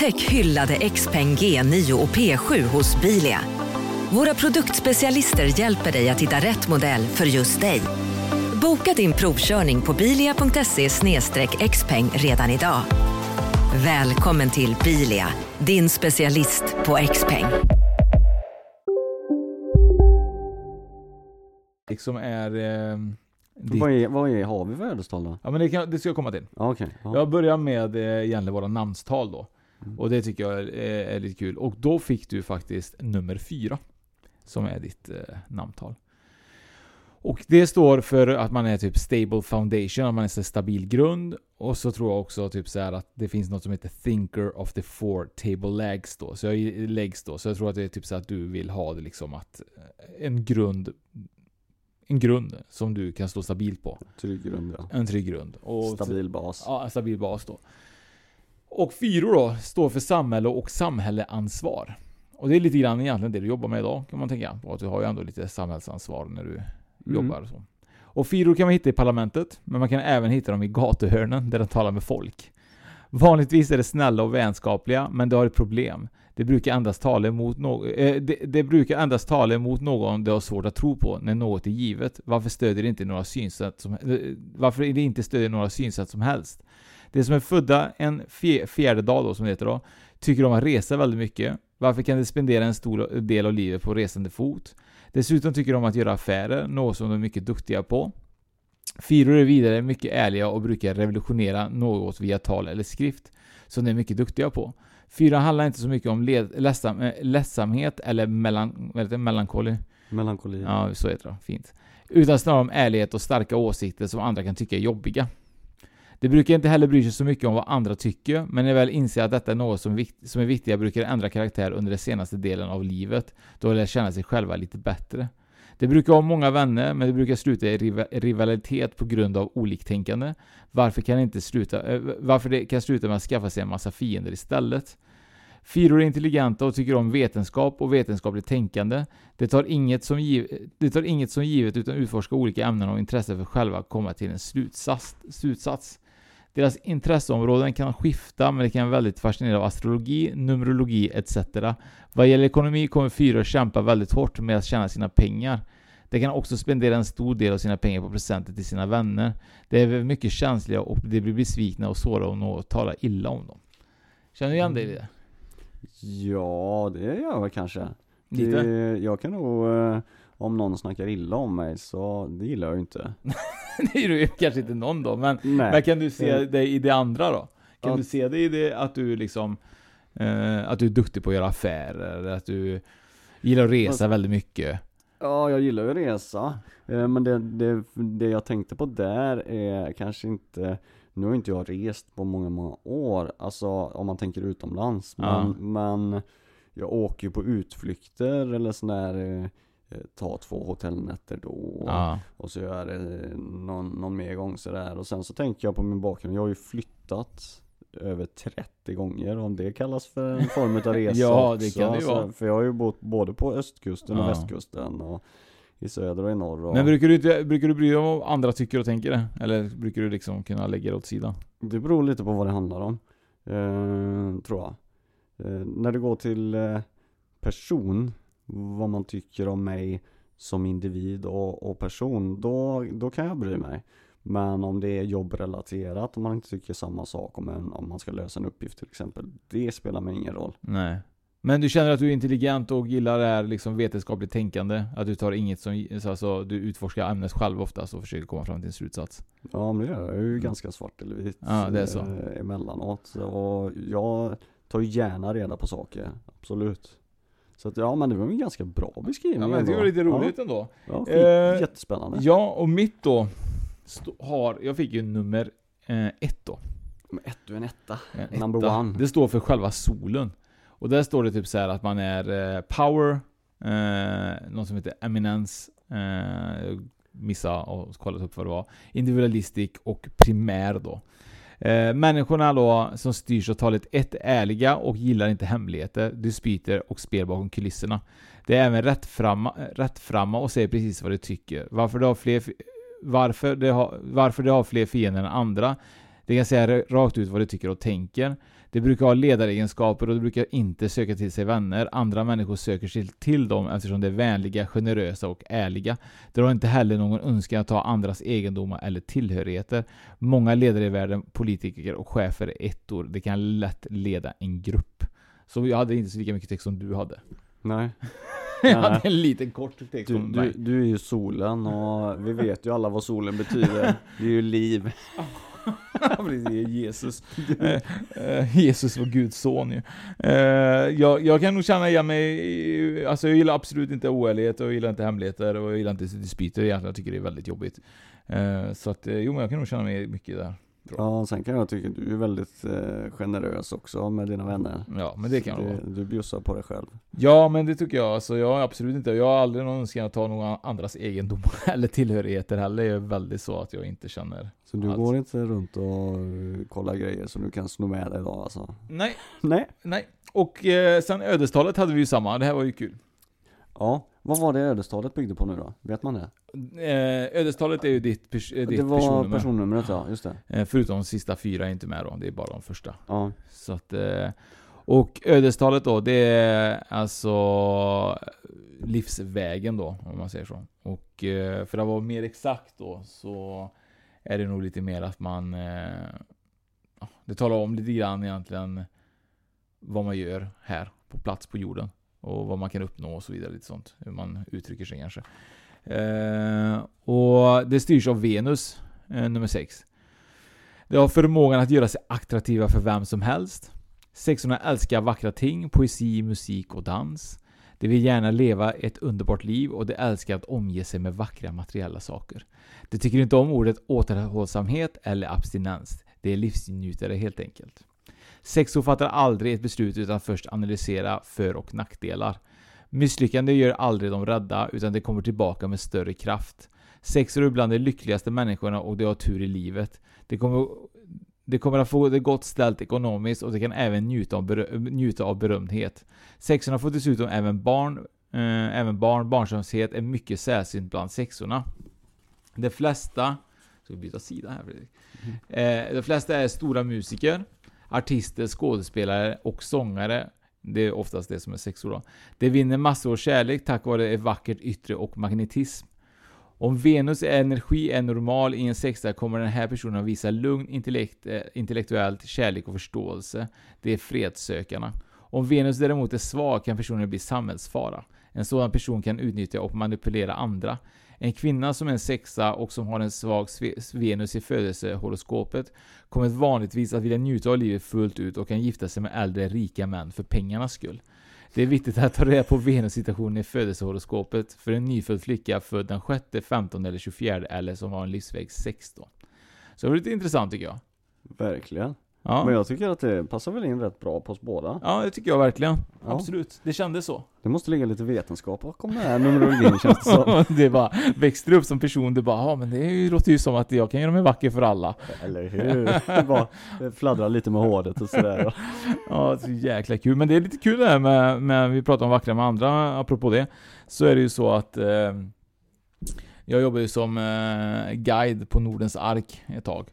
Upptäck hyllade XPeng G9 och P7 hos Bilia. Våra produktspecialister hjälper dig att hitta rätt modell för just dig. Boka din provkörning på bilia.se xpeng redan idag. Välkommen till Bilia, din specialist på XPeng. Som är... Eh, ditt, Vad, är, vad är, har vi för ödestal då? ja men det, kan, det ska jag komma till. Okej. Ja. Jag börjar med eh, egentligen våra namnstal då. Mm. Och det tycker jag är, är, är lite kul. Och då fick du faktiskt nummer fyra. Som är ditt eh, namntal. Och det står för att man är typ stable foundation, att man är så stabil grund. Och så tror jag också typ så att det finns något som heter thinker of the four table legs då. Så jag är legs då. Så jag tror att det är typ så att du vill ha det liksom att eh, en grund en grund som du kan stå stabilt på. Trygg grund ja. En trygg grund. Och Stabil bas. Ja, en stabil bas då. Och fyror då står för samhälle och samhälleansvar. Och det är lite grann egentligen det du jobbar med idag kan man tänka. Att du har ju ändå lite samhällsansvar när du Mm. jobbar och så. Och fyror kan man hitta i parlamentet, men man kan även hitta dem i gatuhörnen där de talar med folk. Vanligtvis är det snälla och vänskapliga, men det har ett problem. Det brukar endast tala emot någon, eh, det, det brukar endast tala emot någon det har svårt att tro på när något är givet. Varför stödjer det inte några synsätt som, eh, varför det inte stödjer några synsätt som helst? Det som är födda en fje- fjärde dag då, som det heter då, tycker om att resa väldigt mycket. Varför kan de spendera en stor del av livet på resande fot? Dessutom tycker de om att göra affärer, något som de är mycket duktiga på. Fyror är vidare mycket ärliga och brukar revolutionera något via tal eller skrift, som de är mycket duktiga på. Fyra handlar inte så mycket om led, ledsam, eh, ledsamhet eller melan, vad heter det, melankoli. Melankoli. Ja, så heter det. Fint. Utan snarare om ärlighet och starka åsikter som andra kan tycka är jobbiga. De brukar inte heller bry sig så mycket om vad andra tycker, men när väl inser att detta är något som, vikt, som är viktiga brukar ändra karaktär under den senaste delen av livet, då de lär känna sig själva lite bättre. De brukar ha många vänner, men det brukar sluta i rivalitet på grund av oliktänkande. Varför kan inte sluta, eh, varför det kan sluta med att skaffa sig en massa fiender istället. Fyror är intelligenta och tycker om vetenskap och vetenskapligt tänkande. Det tar inget som, giv, det tar inget som givet utan utforskar olika ämnen och intresse för själva komma till en slutsats. slutsats. Deras intresseområden kan skifta, men det kan vara väldigt fascinerade av astrologi, numerologi etc. Vad gäller ekonomi kommer fyror kämpa väldigt hårt med att tjäna sina pengar. De kan också spendera en stor del av sina pengar på presenter till sina vänner. De är mycket känsliga och de blir besvikna och sårade om något talar illa om dem. Känner du igen dig i det? Ja, det gör jag kanske. Lite? Det, jag kan nog, eh, om någon snackar illa om mig så det gillar jag ju inte. det är ju kanske inte någon då, men, Nej. men kan du se dig i det andra då? Kan Ja. du se dig i det att du liksom, eh, att du är duktig på att göra affärer, att du gillar att resa Fast- väldigt mycket? Ja, jag gillar ju att resa. Eh, Men det, det, det jag tänkte på där är kanske inte nu har inte jag rest på många, många år, alltså om man tänker utomlands. Ja. Men, men jag åker ju på utflykter eller sån där eh, eh, ta två hotellnätter då Ja. och så gör det någon, någon mer gång sådär och sen så tänker jag på min bakgrund, jag har ju flyttat över 30 gånger om det kallas för en form av resa Ja, det också. kan det ju vara. För jag har ju bott både på östkusten och Ja. västkusten och i söder och i norr och Men brukar du, inte- brukar du bry dig om vad andra tycker och tänker? Eller brukar du liksom kunna lägga det åt sidan? Det beror lite på vad det handlar om, eh, tror jag. Eh, när det går till eh, person, vad man tycker om mig som individ och, och person, då, då kan jag bry mig. Men om det är jobbrelaterat, om man inte tycker samma sak om, en, om man ska lösa en uppgift till exempel, det spelar mig ingen roll. Nej. Men du känner att du är intelligent och gillar det här liksom vetenskapligt tänkande? Att du tar inget som, alltså du utforskar ämnet själv oftast och försöker komma fram till en slutsats? Ja men det gör jag, är ju ganska svart eller vit Mm. Ja, det är så. eh, emellanåt. Och jag tar ju gärna reda på saker, absolut. Så att ja men det var en ganska bra beskrivning Ja men det ändå. var lite roligt ändå. Ja, ja skit, Eh, jättespännande. Ja, och mitt då har, jag fick ju nummer eh, ett då. Men ett du är en etta. En Number etta. one. Det står för själva solen. Och där står det typ så här att man är eh, power, eh, någon som heter eminence, eh, jag missade och kollat upp vad det var. Individualistic och primär då. Eh, människorna då som styrs av talet 1 är ärliga och gillar inte hemligheter, dispyter och spel bakom kulisserna. Det är även rättframma, rättframma och säger precis vad de tycker. Varför det har fler, varför det har, varför det har fler fiender än andra. Det kan säga rakt ut vad de tycker och tänker. Det brukar ha ledaregenskaper och det brukar inte söka till sig vänner. Andra människor söker sig till dem eftersom de är vänliga, generösa och ärliga. De har inte heller någon önskan att ta andras egendomar eller tillhörigheter. Många ledare i världen, politiker och chefer är ettor. Det kan lätt leda en grupp. Så jag hade inte så lika mycket text som du hade. Nej. jag hade en liten kort text Du, om du, mig. du är ju solen och vi vet ju alla vad solen betyder. Det är ju liv. Jesus. Eh, eh, Jesus var Guds son ju. Eh, jag, jag kan nog känna igen mig, alltså jag gillar absolut inte oärlighet och jag gillar inte hemligheter och jag gillar inte dispyter egentligen. Jag tycker det är väldigt jobbigt. Så att, jo men jag kan nog känna mig mycket där. Ja, sen kan jag tycka att du är väldigt eh, generös också med dina vänner. Ja, men det kan Så jag det, Du bjussar på dig själv. Ja, men det tycker jag. Alltså, jag absolut inte. Jag har aldrig någon önskan att ta någon andras egendom eller tillhörigheter heller. Jag är väldigt så att jag inte känner Så du att- går inte runt och eh, kollar grejer som du kan sno med dig idag alltså? Nej, Nej. nej. Och eh, sen ödestalet hade vi ju samma. Det här var ju kul. Ja, vad var det ödestalet byggde på nu då? Vet man det? Eh, ödestalet är ju ditt, pers- eh, ditt det var personnummer. personnumret ja, just det. Eh, förutom de sista fyra är inte med då. Det är bara de första. Ja. Så att, eh, och ödestalet då, det är alltså livsvägen då, om man säger så. Och eh, för att vara mer exakt då, så är det nog lite mer att man... Eh, det talar om lite grann egentligen vad man gör här på plats på jorden. Och vad man kan uppnå och så vidare. Lite sånt. Hur man uttrycker sig kanske. Eh, och det styrs av Venus, eh, nummer 6. Det har förmågan att göra sig attraktiva för vem som helst. Sexorna älskar vackra ting, poesi, musik och dans. De vill gärna leva ett underbart liv och de älskar att omge sig med vackra materiella saker. De tycker inte om ordet återhållsamhet eller abstinens. De är livsnjutare helt enkelt. Sexor fattar aldrig ett beslut utan först analysera för och nackdelar. Misslyckande gör aldrig dem rädda utan de kommer tillbaka med större kraft. Sexor är bland de lyckligaste människorna och de har tur i livet. De kommer, de kommer att få det gott ställt ekonomiskt och de kan även njuta av, berö- njuta av berömdhet. Sexorna får dessutom även barn. Eh, även barn. Barnsamhet är mycket sällsynt bland sexorna. De flesta... Ska vi byta sida här Fredrik? Eh, de flesta är stora musiker, artister, skådespelare och sångare. Det är oftast det som är sexor då. De vinner massor av kärlek tack vare ett vackert yttre och magnetism. Om Venus energi är normal i en sexa kommer den här personen att visa lugn, intellekt, eh, intellektuellt, kärlek och förståelse. Det är fredssökarna. Om Venus däremot är svag kan personen bli samhällsfara. En sådan person kan utnyttja och manipulera andra. En kvinna som är en sexa och som har en svag Venus i födelsehoroskopet kommer vanligtvis att vilja njuta av livet fullt ut och kan gifta sig med äldre rika män för pengarnas skull. Det är viktigt att ta reda på Venus-situationen i födelsehoroskopet för en nyfödd flicka född den 6, 15 eller 24 eller som har en livsväg 16. Så det var lite intressant tycker jag. Verkligen. Ja. Men jag tycker att det passar väl in rätt bra på oss båda. Ja, det tycker jag verkligen. Ja. Absolut. Det kändes så. Det måste ligga lite vetenskap bakom den här numerologin känns det som. det bara växte upp som person, det bara, ja men det låter ju som att jag kan göra mig vacker för alla. Eller hur? Det bara fladdrar lite med håret och sådär. Ja, så jäkla kul. Men det är lite kul det här med, med vi pratar om vackra med andra, apropå det. Så är det ju så att eh, jag jobbar ju som eh, guide på Nordens Ark ett tag.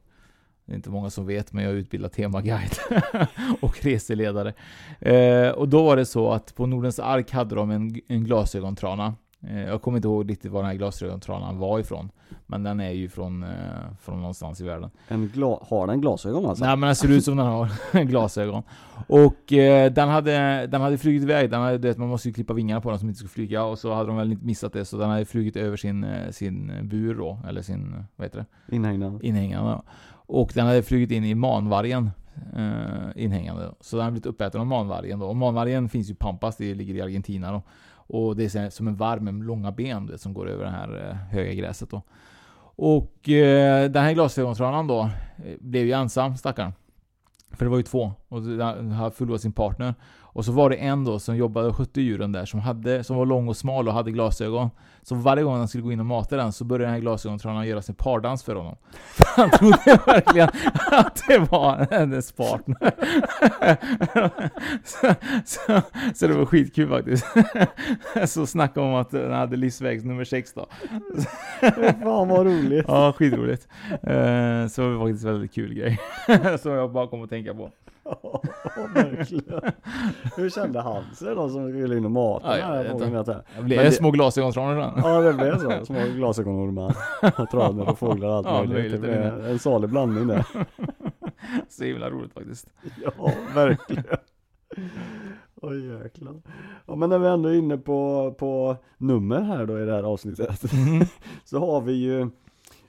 Det är inte många som vet, men jag är utbildad temaguide och reseledare. Eh, och då var det så att på Nordens Ark hade de en, en glasögontrana. Eh, jag kommer inte ihåg riktigt var den här glasögontranan var ifrån. Men den är ju från, eh, från någonstans i världen. En har den glasögon alltså? Nej men den ser ut som den har glasögon. Och eh, den, hade, den hade flugit iväg, den hade, vet, man måste ju klippa vingarna på den som inte ska flyga och så hade de väl inte missat det så den hade flugit över sin, eh, sin bur då, eller sin, vad heter det? Inhägnad. Inhägnande. Och den hade flugit in i manvargen eh, inhängande. Så den hade blivit uppäten av manvargen då. Och manvargen finns ju i Pampas, det ligger i Argentina då. Och det är som en varg med långa ben vet, som går över det här eh, höga gräset då. Och eh, den här glasögontranan då eh, blev ju ensam stackarn. För det var ju två och den hade förlorat sin partner. Och så var det en då som jobbade och skötte djuren där som, hade, som var lång och smal och hade glasögon. Så varje gång han skulle gå in och mata den så började den här glasögontranan göra sin pardans för honom. För han trodde verkligen att det var hennes partner. så, så, så det var skitkul faktiskt. så snacka om att den hade livsväg nummer sex då. Fan vad roligt. Ja, skitroligt. Eh, Så det var faktiskt en väldigt kul grej. Som jag bara kom att tänka på. Ja, verkligen. Hur kände han sig då som skulle in och mata Ja, den här fågeln? jag? Blev små glasögontranor den. Ja det blev så, små glasögonormar, traner och fåglar och allt Ja, möjligt. Det blev en salig blandning där. Så himla roligt faktiskt. Ja, verkligen. Oj jäklar. Ja men när vi ändå är inne på, på nummer här då i det här avsnittet. Mm. så har vi ju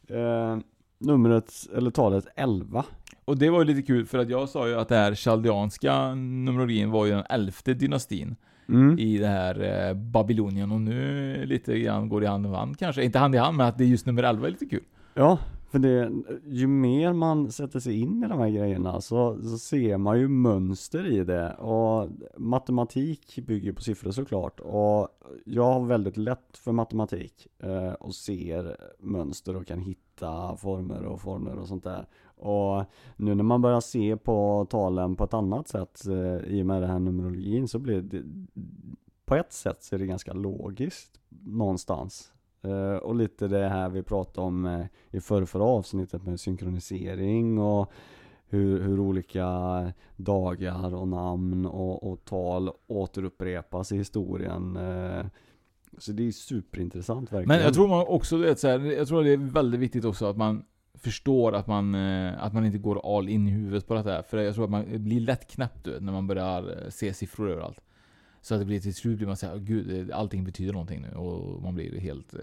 eh, numret, eller talet 11. Och det var ju lite kul för att jag sa ju att det här chaldeanska numerologin var ju den elfte dynastin Mm. i det här eh, Babylonien och nu lite grann går det hand i hand kanske. Inte hand i hand men att det är just nummer 11 är lite kul. Ja, för det, ju mer man sätter sig in i de här grejerna så, så ser man ju mönster i det och matematik bygger på siffror såklart och jag har väldigt lätt för matematik eh, och ser mönster och kan hitta former och former och sånt där. Och nu när man börjar se på talen på ett annat sätt eh, i och med den här numerologin så blir det på ett sätt så är det ganska logiskt någonstans. Eh, och lite det här vi pratade om eh, i förra, förra avsnittet med synkronisering och hur, hur olika dagar och namn och, och tal återupprepas i historien. Eh, så det är superintressant verkligen. Men jag tror man också, vet, så här, jag tror det är väldigt viktigt också att man förstår att man, eh, att man inte går all in i huvudet på det här. För jag tror att man blir lätt knäppt du när man börjar eh, se siffror överallt. Så att det blir till slut blir man såhär, gud, eh, allting betyder någonting nu. Och man blir helt eh,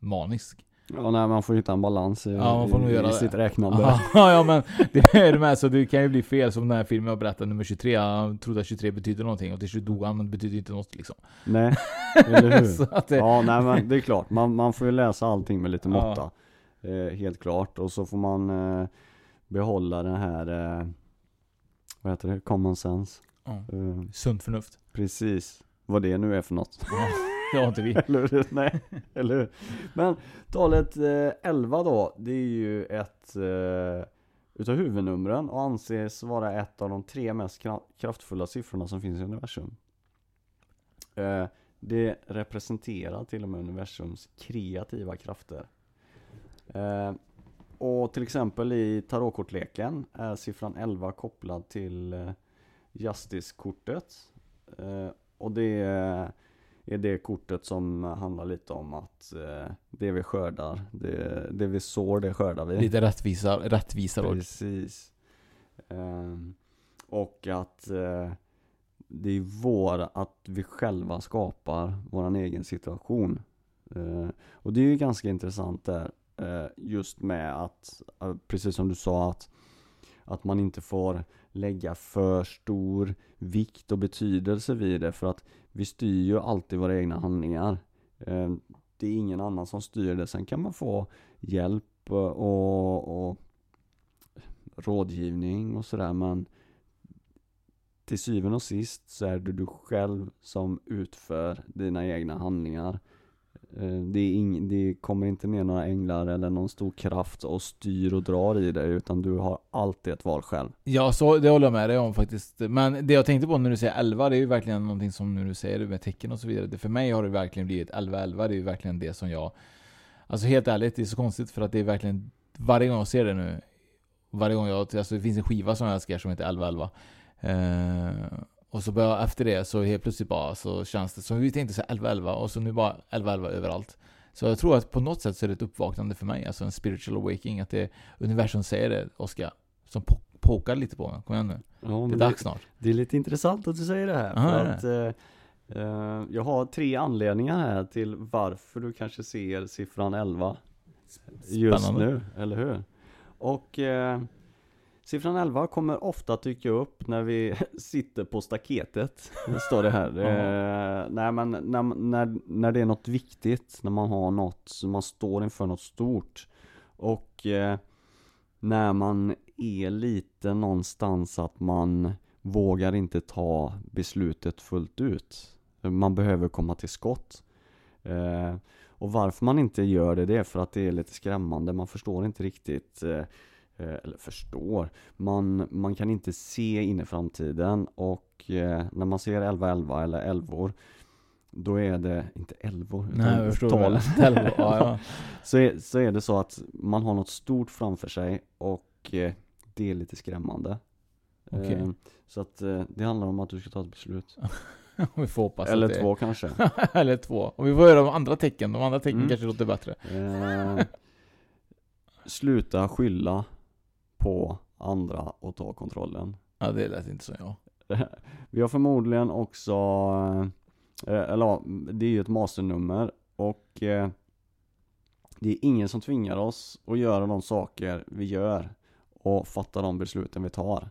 manisk. Ja, nej, man får hitta en balans i, Ja, man får nog i, göra i sitt räknande. Aha, ja men det är det med, så det kan ju bli fel som den här filmen jag berättade, nummer 23. Han trodde att 23 betyder någonting och till slut dog han, men det betyder inte något liksom. Nej, eller hur? Det- Ja, nej men det är klart. Man, man får ju läsa allting med lite Ja. måtta. Eh, helt klart. Och så får man eh, behålla den här, eh, vad heter det, common sense. Ja. Eh, Sunt förnuft. precis. Vad det nu är för något. Ja, det har inte vi. eller hur? Nej, eller hur? Men talet eh, 11 då, det är ju ett eh, utav huvudnumren och anses vara ett av de tre mest kra- kraftfulla siffrorna som finns i universum. Eh, det representerar till och med universums kreativa krafter. Eh, och till exempel i tarotkortleken är siffran 11 kopplad till eh, Justice-kortet. Eh, och det är det kortet som handlar lite om att det vi skördar, det, det vi sår, det skördar vi. Lite rättvisa, rättvisa. Precis. Och att det är vår, att vi själva skapar våran egen situation. Och det är ju ganska intressant där, Eh, just med att, eh, precis som du sa, att, att man inte får lägga för stor vikt och betydelse vid det, för att vi styr ju alltid våra egna handlingar. Eh, det är ingen annan som styr det. Sen kan man få hjälp och, och rådgivning och sådär men till syvende och sist så är det du själv som utför dina egna handlingar. Eh, det, är ing, det kommer inte ner några änglar eller någon stor kraft och styr och drar i dig utan du har alltid ett val själv. Ja, så det håller jag med dig om faktiskt. Men det jag tänkte på när du säger 11, det är ju verkligen någonting som när du säger det med tecken och så vidare. Det, för mig har det verkligen blivit 11-11, det är ju verkligen det som jag... Alltså helt ärligt, det är så konstigt för att det är verkligen... Varje gång jag ser det nu, varje gång jag... Alltså det finns en skiva som jag älskar som heter 11-11. Eh, och så börjar efter det så helt plötsligt bara så känns det som vi tänkte så 11-11 och så nu bara 11-11 överallt. Så jag tror att på något sätt så är det ett uppvaknande för mig, alltså en spiritual awakening, att det universum säger det, Oskar. Som po pokar lite på mig. Kom igen nu. Ja, det är dags snart. Det är lite intressant att du säger det här. Det är att, eh, eh, jag har tre anledningar här till varför du kanske ser siffran 11 just Spännande. nu, eller hur? Och eh, siffran 11 kommer ofta dyka upp när vi sitter på staketet, står det här. Eh, nej men när, när, när det är något viktigt, när man har något, man står inför något stort. Och eh, när man är lite någonstans att man vågar inte ta beslutet fullt ut. Man behöver komma till skott. Eh, och varför man inte gör det, det är för att det är lite skrämmande. Man förstår inte riktigt, eh, eller förstår, man, man kan inte se in i framtiden och eh, när man ser 11-11 eller älvor då är det, inte älvor, utan Nej, talen. det. Älvor, ja, ja. så, är, så är det så att man har något stort framför sig och eh, det är lite skrämmande. Okej. Eh, så att eh, det handlar om att du ska ta ett beslut. vi får hoppas Eller att det... två kanske. Eller två. Och vi får höra de andra tecken. De andra tecken Mm. kanske låter bättre. Eh, sluta skylla på andra och ta kontrollen. Ja, det lät inte som jag. Vi har förmodligen också, eh, eller ja, det är ju ett masternummer och eh, det är ingen som tvingar oss att göra de saker vi gör och fatta de besluten vi tar.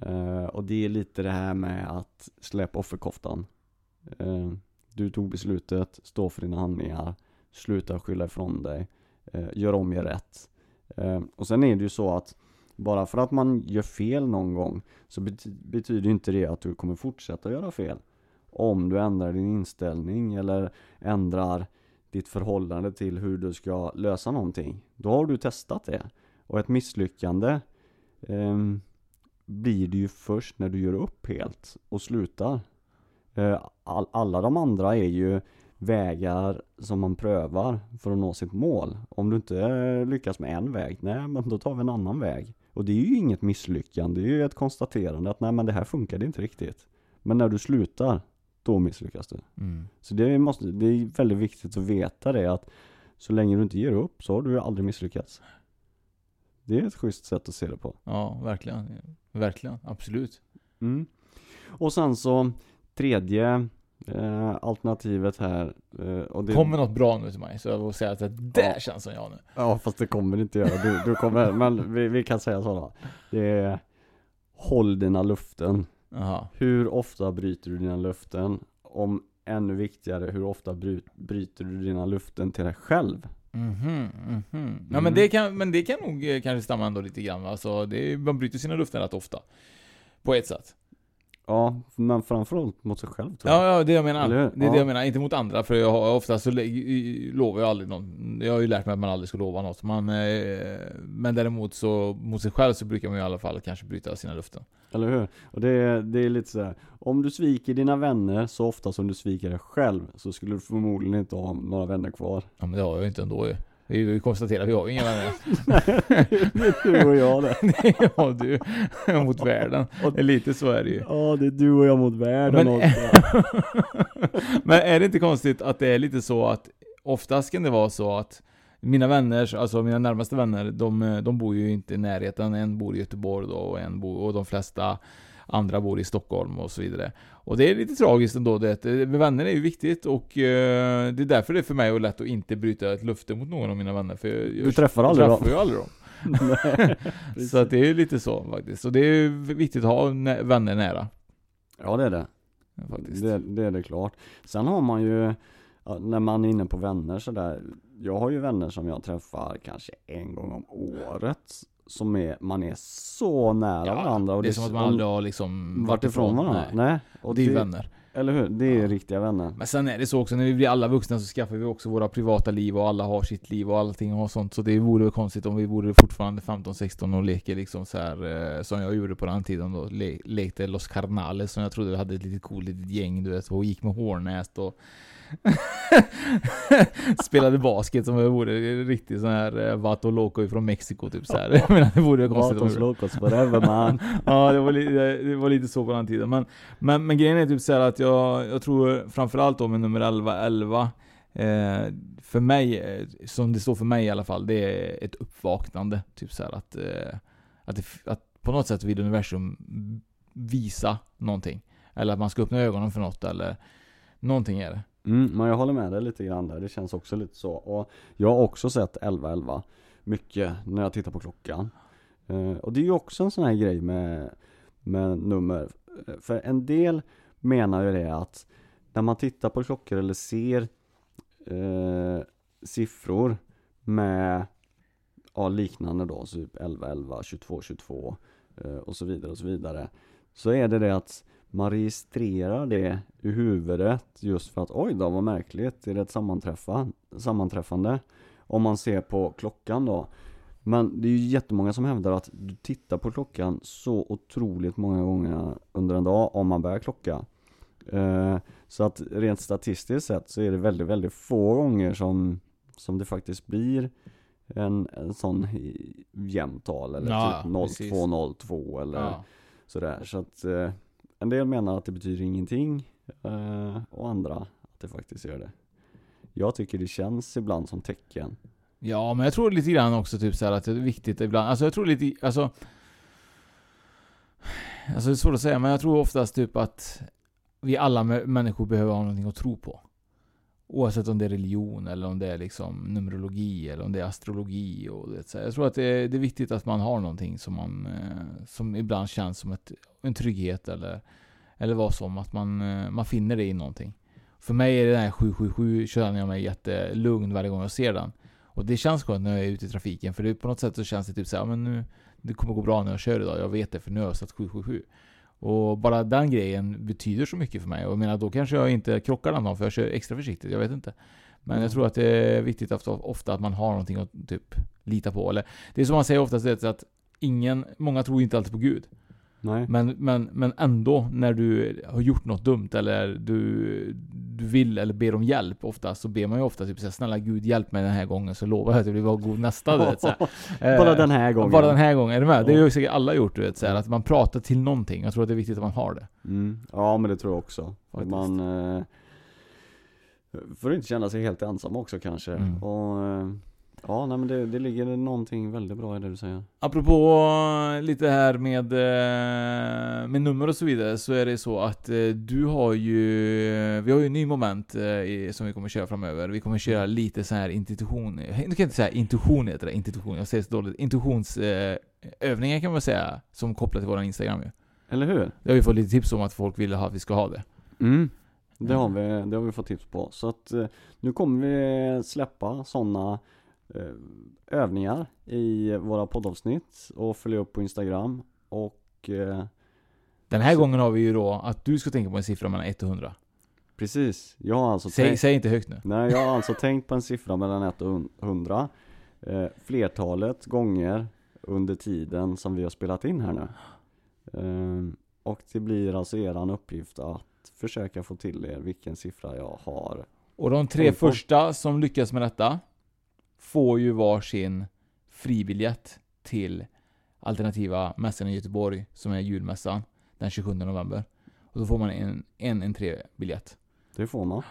Eh, och det är lite det här med att släppa offerkoftan. Eh, du tog beslutet, stå för dina handlingar, sluta skylla ifrån dig, eh, gör om, gör rätt. Eh, och sen är det ju så att bara för att man gör fel någon gång så betyder inte det att du kommer fortsätta göra fel. Om du ändrar din inställning eller ändrar ditt förhållande till hur du ska lösa någonting. Då har du testat det. Och ett misslyckande eh, blir det ju först när du gör upp helt och slutar. Eh, all, alla de andra är ju vägar som man prövar för att nå sitt mål. Om du inte lyckas med en väg, nej men då tar vi en annan väg. Och det är ju inget misslyckande, det är ju ett konstaterande att nej men det här funkade inte riktigt. Men när du slutar, då misslyckas du. Mm. Så det, måste, det är väldigt viktigt att veta det att så länge du inte ger upp så har du aldrig misslyckats. Det är ett schysst sätt att se det på. Ja, verkligen. Verkligen. Absolut. Mm. Och sen så tredje eh, alternativet här. Eh, och det, Kommer något bra nu till mig så jag vill säga att det där Ja. känns som jag nu. Ja fast det kommer inte göra. Du, du kommer, men vi, vi kan säga så då. Det är Håll dina löften. Jaha. Hur ofta bryter du dina löften? Om ännu viktigare, hur ofta bry, bryter du dina löften till dig själv? Mhm, mhm. Ja Mm. men det kan, men det kan nog eh, kanske stämma ändå lite grann. Alltså, det man bryter sina löften rätt ofta. På ett sätt. Ja, men framförallt mot sig själv tror jag. Ja, ja, det jag menar. Det är Ja. det jag menar. Inte mot andra, för jag har oftast så lovar jag aldrig någon. Jag har ju lärt mig att man aldrig ska lova något. Man, eh, men däremot så, mot sig själv så brukar man ju i alla fall kanske bryta sina löften. Eller hur? Och det är, det är lite så här. Om du sviker dina vänner så ofta som du sviker dig själv så skulle du förmodligen inte ha några vänner kvar. Ja men det har jag ju inte ändå ju. Vi konstaterat, vi har ju inga vänner. det är du och jag det. ja du, mot världen. Lite så är det ju. Ja, det är du och jag mot världen Men-. Men är det inte konstigt att det är lite så att oftast kan det vara så att mina vänner, alltså mina närmaste vänner, de, de bor ju inte i närheten. En bor i Göteborg då och en bor, och de flesta andra bor i Stockholm och så vidare. Och det är lite tragiskt ändå det. Eh, Vänner är ju viktigt och eh, det är därför det är för mig lätt att inte bryta ett löfte mot någon av mina vänner. För jag, jag Du träffar aldrig träffar dem. aldrig dem. Så att det är lite så faktiskt. Så det är viktigt att ha vänner nära. Ja det är det. Faktiskt. det. Det är det klart. Sen har man ju, när man är inne på vänner sådär. Jag har ju vänner som jag träffar kanske en gång om året. Som är, man är så nära varandra. Och det är som att man aldrig har liksom varit ifrån varandra. Nej. Nej. Och det är ju vänner. Eller hur? Det är riktiga vänner. Men sen är det så också, när vi blir alla vuxna så skaffar vi också våra privata liv och alla har sitt liv och allting och sånt. Så det vore väl konstigt om vi vore fortfarande 15-16 och leker liksom så här eh, som jag gjorde på den tiden då. Le lekte Los Carnales som jag trodde vi hade ett litet coolt litet gäng du vet. Och gick med hårnäst och Spelade basket som om jag vore riktigt sån här eh, Vato Loco från Mexiko typ så här. Menar, det vore konstigt Vatos jag- locos forever man. ja, det var, li- det var lite så på den tiden. Men, men, men grejen är typ så att jag, jag tror framförallt då med nummer 11, 11 eh, för mig, eh, som det står för mig i alla fall, det är ett uppvaknande. Typ så att, eh, att, det, att på något sätt vill universum visa någonting. Eller att man ska öppna ögonen för något eller någonting är det. Mm, men jag håller med dig lite grann där, det känns också lite så. Och jag har också sett 11-11 mycket när jag tittar på klockan. Eh, och det är ju också en sån här grej med, med nummer. Eh, för en del menar ju det att när man tittar på klockor eller ser eh, siffror med ja, liknande då, typ 11-11, 22-22 eh, och så vidare och så vidare. Så är det det att man registrerar det i huvudet just för att oj då vad märkligt, är det ett sammanträffa, sammanträffande? Om man ser på klockan då. Men det är ju jättemånga som hävdar att du tittar på klockan så otroligt många gånger under en dag om man börjar klocka. Eh, så att rent statistiskt sett så är det väldigt, väldigt få gånger som, som det faktiskt blir en, en sån i- jämntal eller Ja, typ precis. 0202 eller Ja. sådär. Så att eh, en del menar att det betyder ingenting eh, och andra att det faktiskt gör det. Jag tycker det känns ibland som tecken. Ja, men jag tror lite grann också typ så här att det är viktigt ibland. Alltså jag tror lite, alltså... Alltså det är svårt att säga, men jag tror oftast typ att vi alla människor behöver ha någonting att tro på. Oavsett om det är religion eller om det är liksom numerologi eller om det är astrologi och det, så. Jag tror att det är, det är viktigt att man har någonting som man, eh, som ibland känns som ett, en trygghet eller, eller vad som, att man, eh, man finner det i någonting. För mig är det den här 777, känner jag mig jättelugn varje gång jag ser den. Och det känns skönt när jag är ute i trafiken, för det, på något sätt så känns det typ såhär, men nu, det kommer gå bra när jag kör idag, jag vet det för nu har jag satt 777. Och bara den grejen betyder så mycket för mig. Och jag menar, då kanske jag inte krockar den dagen för jag kör extra försiktigt, jag vet inte. Men jag tror att det är viktigt att, ofta att man har någonting att typ lita på. Eller, det är som man säger oftast, att ingen, många tror inte alltid på Gud. Nej. Men, men, men ändå, när du har gjort något dumt eller du, du vill eller ber om hjälp ofta, så ber man ju ofta typ såhär, snälla gud hjälp mig den här gången så lovar jag att jag blir god nästa du vet. Bara den här gången. Bara den här gången, är du med? Det har ju säkert alla gjort du vet, så här, att man pratar till någonting. Jag tror att det är viktigt att man har det. Mm. Ja men det tror jag också. Faktiskt. man eh, att inte känna sig helt ensam också kanske. Mm. Och eh, Ja nej men det, det ligger någonting väldigt bra i det du säger. Apropå lite här med, eh, med nummer och så vidare, så är det så att eh, du har ju, vi har ju en ny moment eh, som vi kommer köra framöver. Vi kommer köra lite så här intuition, nu kan jag inte säga intuition heter det, intuition, jag säger så dåligt. Intuitionsövningar kan man säga, som kopplat till våran Instagram ju. Eller hur? Det har vi fått lite tips om att folk vill ha, att vi ska ha det. Mm. Det har vi, det har vi fått tips på. Så att eh, nu kommer vi släppa sådana eh, övningar i våra poddavsnitt och följa upp på Instagram och eh, Den här Så- gången har vi ju då att du ska tänka på en siffra mellan 1 och 100. precis, jag har alltså Säg, tänkt, säg inte högt nu. nej jag har alltså tänkt på en siffra mellan 1 och 100 eh, flertalet gånger under tiden som vi har spelat in här nu. Eh, och det blir alltså eran uppgift att försöka få till er vilken siffra jag har Och de tre första som lyckas med detta får ju varsin fribiljett till alternativa mässan i Göteborg som är julmässan den 27 november. Och då får man en, en entrébiljett. Det får man.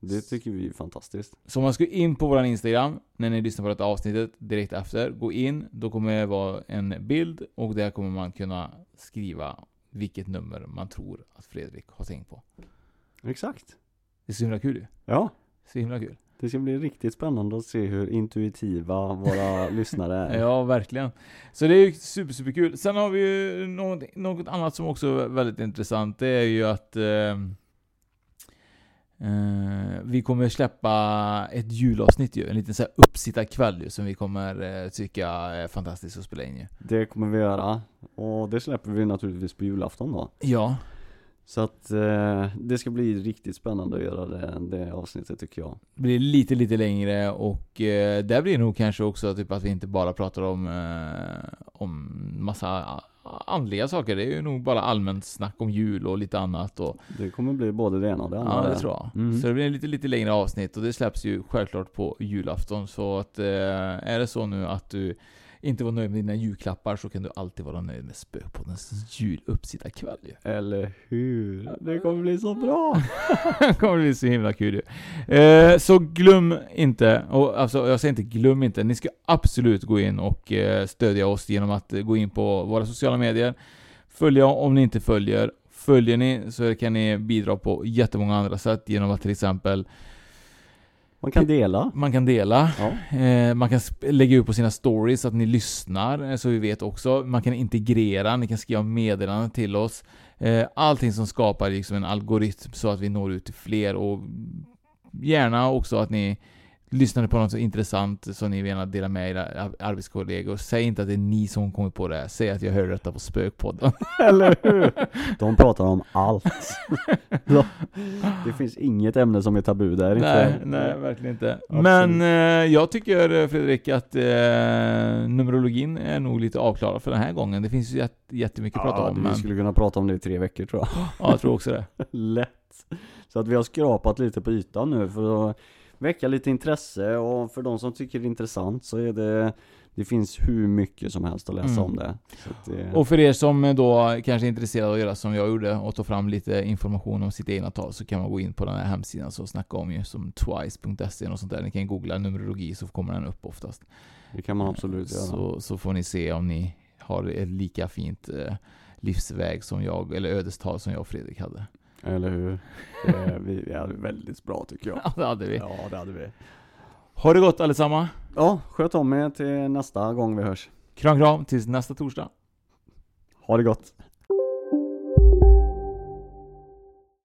Det tycker vi är fantastiskt. Så om man ska in på våran Instagram när ni lyssnar på detta avsnittet direkt efter, gå in, då kommer det vara en bild och där kommer man kunna skriva vilket nummer man tror att Fredrik har tänkt på. Exakt. Det är så himla kul ju. Ja, Så himla kul. Det ska bli riktigt spännande att se hur intuitiva våra lyssnare är. Ja, verkligen. Så det är ju super, super kul. Sen har vi ju något, något annat som också är väldigt intressant. Det är ju att eh, Eh, vi kommer släppa ett julavsnitt ju, en liten så här uppsittarkväll ju, som vi kommer eh, tycka är fantastiskt att spela in ju. Det kommer vi göra. Och det släpper vi naturligtvis på julafton då. Ja, Så att eh, det ska bli riktigt spännande att göra det, det avsnittet tycker jag. det blir lite, lite längre och eh, där blir det nog kanske också typ att vi inte bara pratar om, eh, om massa andliga saker. Det är ju nog bara allmänt snack om jul och lite annat och Det kommer bli både det ena och det andra. Ja, det tror jag. Mm. Så det blir lite, lite längre avsnitt och det släpps ju självklart på julafton. Så att eh, är det så nu att du inte var nöjd med dina julklappar så kan du alltid vara nöjd med Spökpoddens juluppsittarkväll ju. Eller hur? Det kommer bli så bra! det kommer bli så himla kul ju. Eh, så glöm inte, och alltså jag säger inte glöm inte, ni ska absolut gå in och eh, stödja oss genom att gå in på våra sociala medier. Följa om ni inte följer. Följer ni så kan ni bidra på jättemånga andra sätt genom att till exempel Man kan dela. Man kan dela. Ja. Eh, man kan lägga ut på sina stories så att ni lyssnar, eh, så vi vet också. Man kan integrera, ni kan skriva meddelanden till oss. Eh, allting som skapar liksom en algoritm så att vi når ut till fler och gärna också att ni lyssnar på något så intressant som ni vill dela med era ar- arbetskollegor. Säg inte att det är ni som kommit på det här. Säg att jag hörde detta på Spökpodden. Eller hur? De pratar om allt. Det finns inget ämne som är tabu där Nej, inte. nej, verkligen inte. Absolut. Men eh, jag tycker eh, Fredrik att eh, numerologin är nog lite avklarad för den här gången. Det finns ju jät- jättemycket att prata Ja, om. vi Men, skulle kunna prata om det i tre veckor tror jag. ja, jag tror också det. Lätt. Så att vi har skrapat lite på ytan nu för att väcka lite intresse och för de som tycker det är intressant så är det Det finns hur mycket som helst att läsa Mm. om det. Det Och för er som då kanske är intresserade av att göra som jag gjorde och ta fram lite information om sitt egna tal så kan man gå in på den här hemsidan som snackar om ju som twice.se och sånt där. Ni kan googla numerologi så kommer den upp oftast. det kan man absolut göra. Så, så får ni se om ni har ett lika fint eh, livsväg som jag, eller ödestal som jag och Fredrik hade. Eller hur? Det, vi, vi hade väldigt bra tycker jag. Ja, det hade vi. Ja, det hade vi. Ha det gott allesamma. Ja, sköt om er till nästa gång vi hörs. Kram kram tills nästa torsdag. Ha det gott.